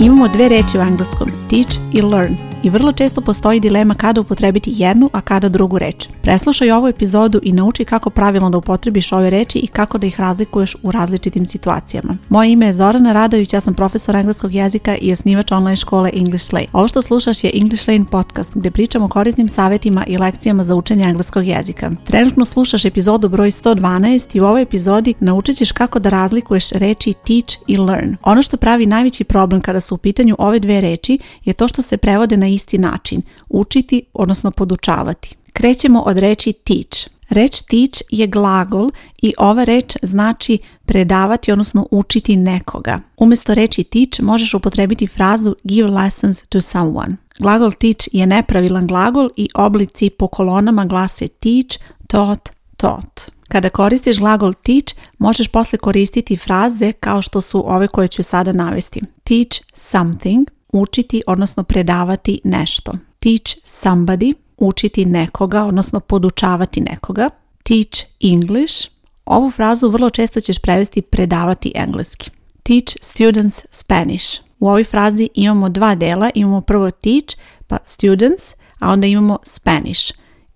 Imamo dve reči u engleskom, teach i learn i vrlo često postoji dilema kada upotrebiti jednu, a kada drugu reč. Preslušaj ovu epizodu i nauči kako pravilno da upotrebiš ove reči i kako da ih razlikuješ u različitim situacijama. Moje ime je Zorana Radović, ja sam profesor engleskog jezika i osnivač online škole English Lane. Ovo što slušaš je English Lane podcast gdje pričamo o korisnim savjetima i lekcijama za učenje engleskog jezika. Trenutno slušaš epizodu broj 112 i u ovoj epizodi naučit ćeš kako da razlikuješ reči teach i learn. Ono što pravi najveći problem kada su u pitanju ove dve reči je to što se prevode na isti način, učiti, odnosno podučavati. Krećemo od reći teach. Reč teach je glagol i ova reč znači predavati, odnosno učiti nekoga. Umjesto reći teach možeš upotrebiti frazu give lessons to someone. Glagol teach je nepravilan glagol i oblici po kolonama glase teach, taught, taught. Kada koristiš glagol teach, možeš poslije koristiti fraze kao što su ove koje ću sada navesti. Teach something, učiti, odnosno predavati nešto. Teach somebody, učiti nekoga, odnosno podučavati nekoga. Teach English, ovu frazu vrlo često ćeš prevesti predavati engleski. Teach students Spanish. U ovoj frazi imamo dva dela, imamo prvo teach, pa students, a onda imamo Spanish.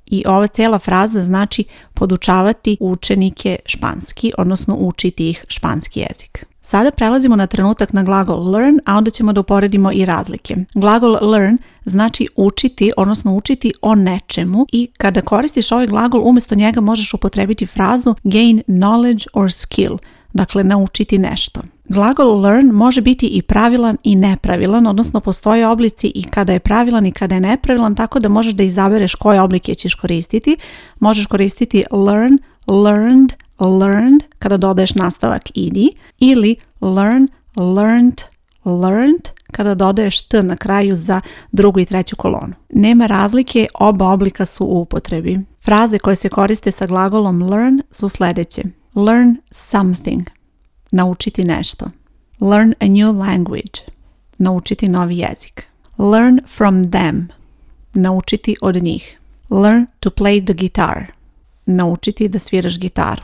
I ova cijela fraza znači podučavati učenike španski, odnosno učiti ih španski jezik. Sada prelazimo na trenutak na glagol learn, a onda ćemo da uporedimo i razlike. Glagol learn znači učiti, odnosno učiti o nečemu i kada koristiš ovaj glagol umjesto njega možeš upotrebiti frazu gain knowledge or skill, dakle naučiti nešto. Glagol learn može biti i pravilan i nepravilan, odnosno postoje oblici i kada je pravilan i kada je nepravilan, tako da možeš da izabereš koje oblike ćeš koristiti. Možeš koristiti learn, learned, learned kada dodaješ nastavak ed ili learn, learned, learned kada dodaješ t na kraju za drugu i treću kolonu. Nema razlike, oba oblika su u upotrebi. Fraze koje se koriste sa glagolom learn su sljedeće. Learn something. Naučiti nešto. Learn a new language. Naučiti novi jezik. Learn from them. Naučiti od njih. Learn to play the guitar. Naučiti da sviraš gitaru.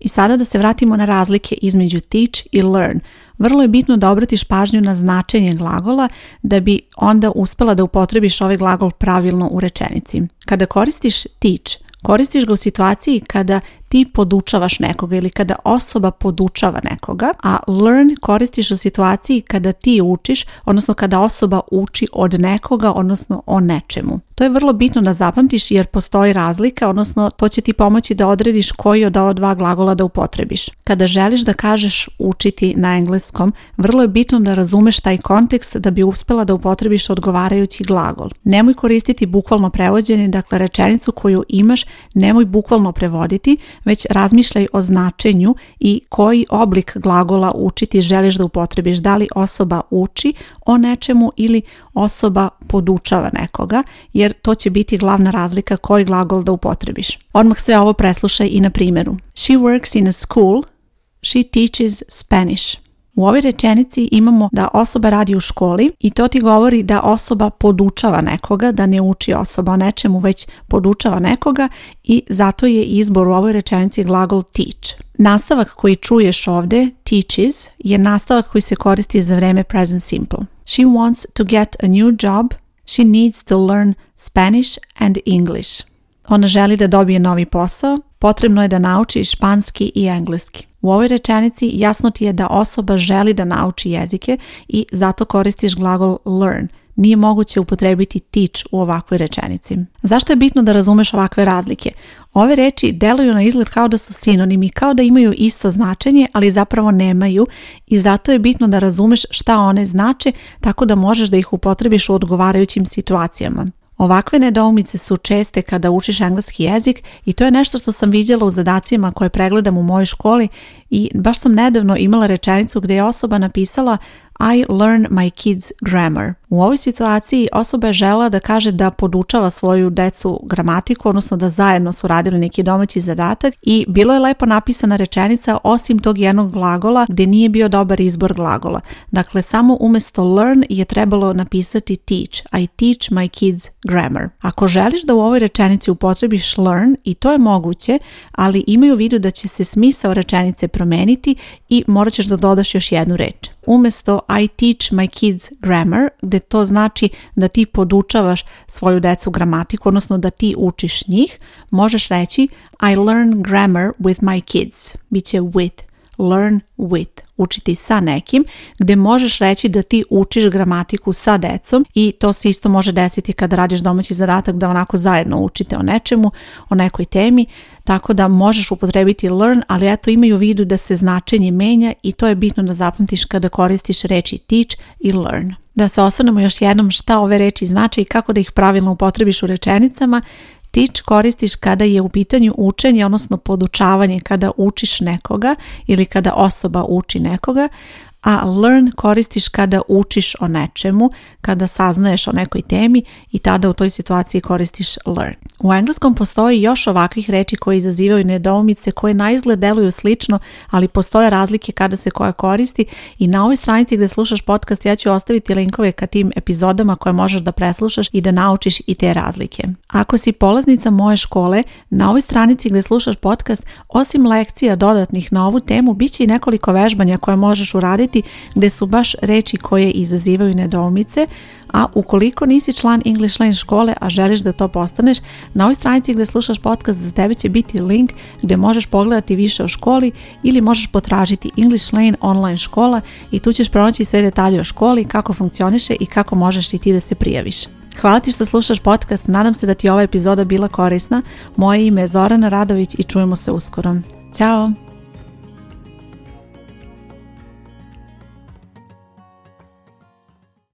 I sada da se vratimo na razlike između teach i learn. Vrlo je bitno da obratiš pažnju na značenje glagola da bi onda uspela da upotrebiš ovaj glagol pravilno u rečenici. Kada koristiš teach, koristiš ga u situaciji kada ti podučavaš nekoga ili kada osoba podučava nekoga, a learn koristiš u situaciji kada ti učiš, odnosno kada osoba uči od nekoga, odnosno o nečemu. To je vrlo bitno da zapamtiš jer postoji razlika, odnosno to će ti pomoći da odrediš koji od ova dva glagola da upotrebiš. Kada želiš da kažeš učiti na engleskom, vrlo je bitno da razumeš taj kontekst da bi uspjela da upotrebiš odgovarajući glagol. Nemoj koristiti bukvalno prevođenje, dakle rečenicu koju imaš, nemoj bukvalno prevoditi, već razmišljaj o značenju i koji oblik glagola učiti želiš da upotrebiš. Da li osoba uči o nečemu ili osoba podučava nekoga, jer to će biti glavna razlika koji glagol da upotrebiš. Odmah sve ovo preslušaj i na primjeru. She works in a school. She teaches Spanish. U ovoj rečenici imamo da osoba radi u školi i to ti govori da osoba podučava nekoga, da ne uči osoba o nečemu, već podučava nekoga i zato je izbor u ovoj rečenici glagol teach. Nastavak koji čuješ ovdje, teaches, je nastavak koji se koristi za vreme present simple. She wants to get a new job. She needs to learn Spanish and English. Ona želi da dobije novi posao. Potrebno je da nauči španski i engleski. U ovoj rečenici jasno ti je da osoba želi da nauči jezike i zato koristiš glagol learn. Nije moguće upotrebiti teach u ovakvoj rečenici. Zašto je bitno da razumeš ovakve razlike? Ove reči deluju na izgled kao da su sinonimi, kao da imaju isto značenje, ali zapravo nemaju i zato je bitno da razumeš šta one znače tako da možeš da ih upotrebiš u odgovarajućim situacijama. Ovakve nedoumice su česte kada učiš engleski jezik i to je nešto što sam vidjela u zadacima koje pregledam u mojoj školi i baš sam nedavno imala rečenicu gdje je osoba napisala I learn my kids grammar. U ovoj situaciji osoba je žela da kaže da podučava svoju decu gramatiku, odnosno da zajedno su radili neki domaći zadatak i bilo je lepo napisana rečenica osim tog jednog glagola gdje nije bio dobar izbor glagola. Dakle, samo umjesto learn je trebalo napisati teach. I teach my kids grammar. Ako želiš da u ovoj rečenici upotrebiš learn i to je moguće, ali imaju u vidu da će se smisao rečenice promeniti i morat ćeš da dodaš još jednu reč. Umesto I teach my kids grammar, gde to znači da ti podučavaš svoju decu gramatiku, odnosno da ti učiš njih, možeš reći I learn grammar with my kids. Biće with learn with, učiti sa nekim, gdje možeš reći da ti učiš gramatiku sa decom i to se isto može desiti kad radiš domaći zadatak da onako zajedno učite o nečemu, o nekoj temi, tako da možeš upotrebiti learn, ali eto imaju u vidu da se značenje menja i to je bitno da zapamtiš kada koristiš reći teach i learn. Da se osvrnemo još jednom šta ove reči znače i kako da ih pravilno upotrebiš u rečenicama, teach koristiš kada je u pitanju učenje, odnosno podučavanje, kada učiš nekoga ili kada osoba uči nekoga, a learn koristiš kada učiš o nečemu, kada saznaješ o nekoj temi i tada u toj situaciji koristiš learn. U engleskom postoji još ovakvih reči koje izazivaju nedoumice koje na deluju slično, ali postoje razlike kada se koja koristi i na ovoj stranici gdje slušaš podcast ja ću ostaviti linkove ka tim epizodama koje možeš da preslušaš i da naučiš i te razlike. Ako si polaznica moje škole, na ovoj stranici gdje slušaš podcast, osim lekcija dodatnih na ovu temu, bit će i nekoliko vežbanja koje možeš uraditi gdje su baš reči koje izazivaju nedoumice, a ukoliko nisi član English Lane škole, a želiš da to postaneš, na ovoj stranici gdje slušaš podcast za tebe će biti link gdje možeš pogledati više o školi ili možeš potražiti English Lane online škola i tu ćeš pronaći sve detalje o školi, kako funkcioniše i kako možeš i ti da se prijaviš. Hvala ti što slušaš podcast, nadam se da ti je ova epizoda bila korisna. Moje ime je Zorana Radović i čujemo se uskoro. Ćao!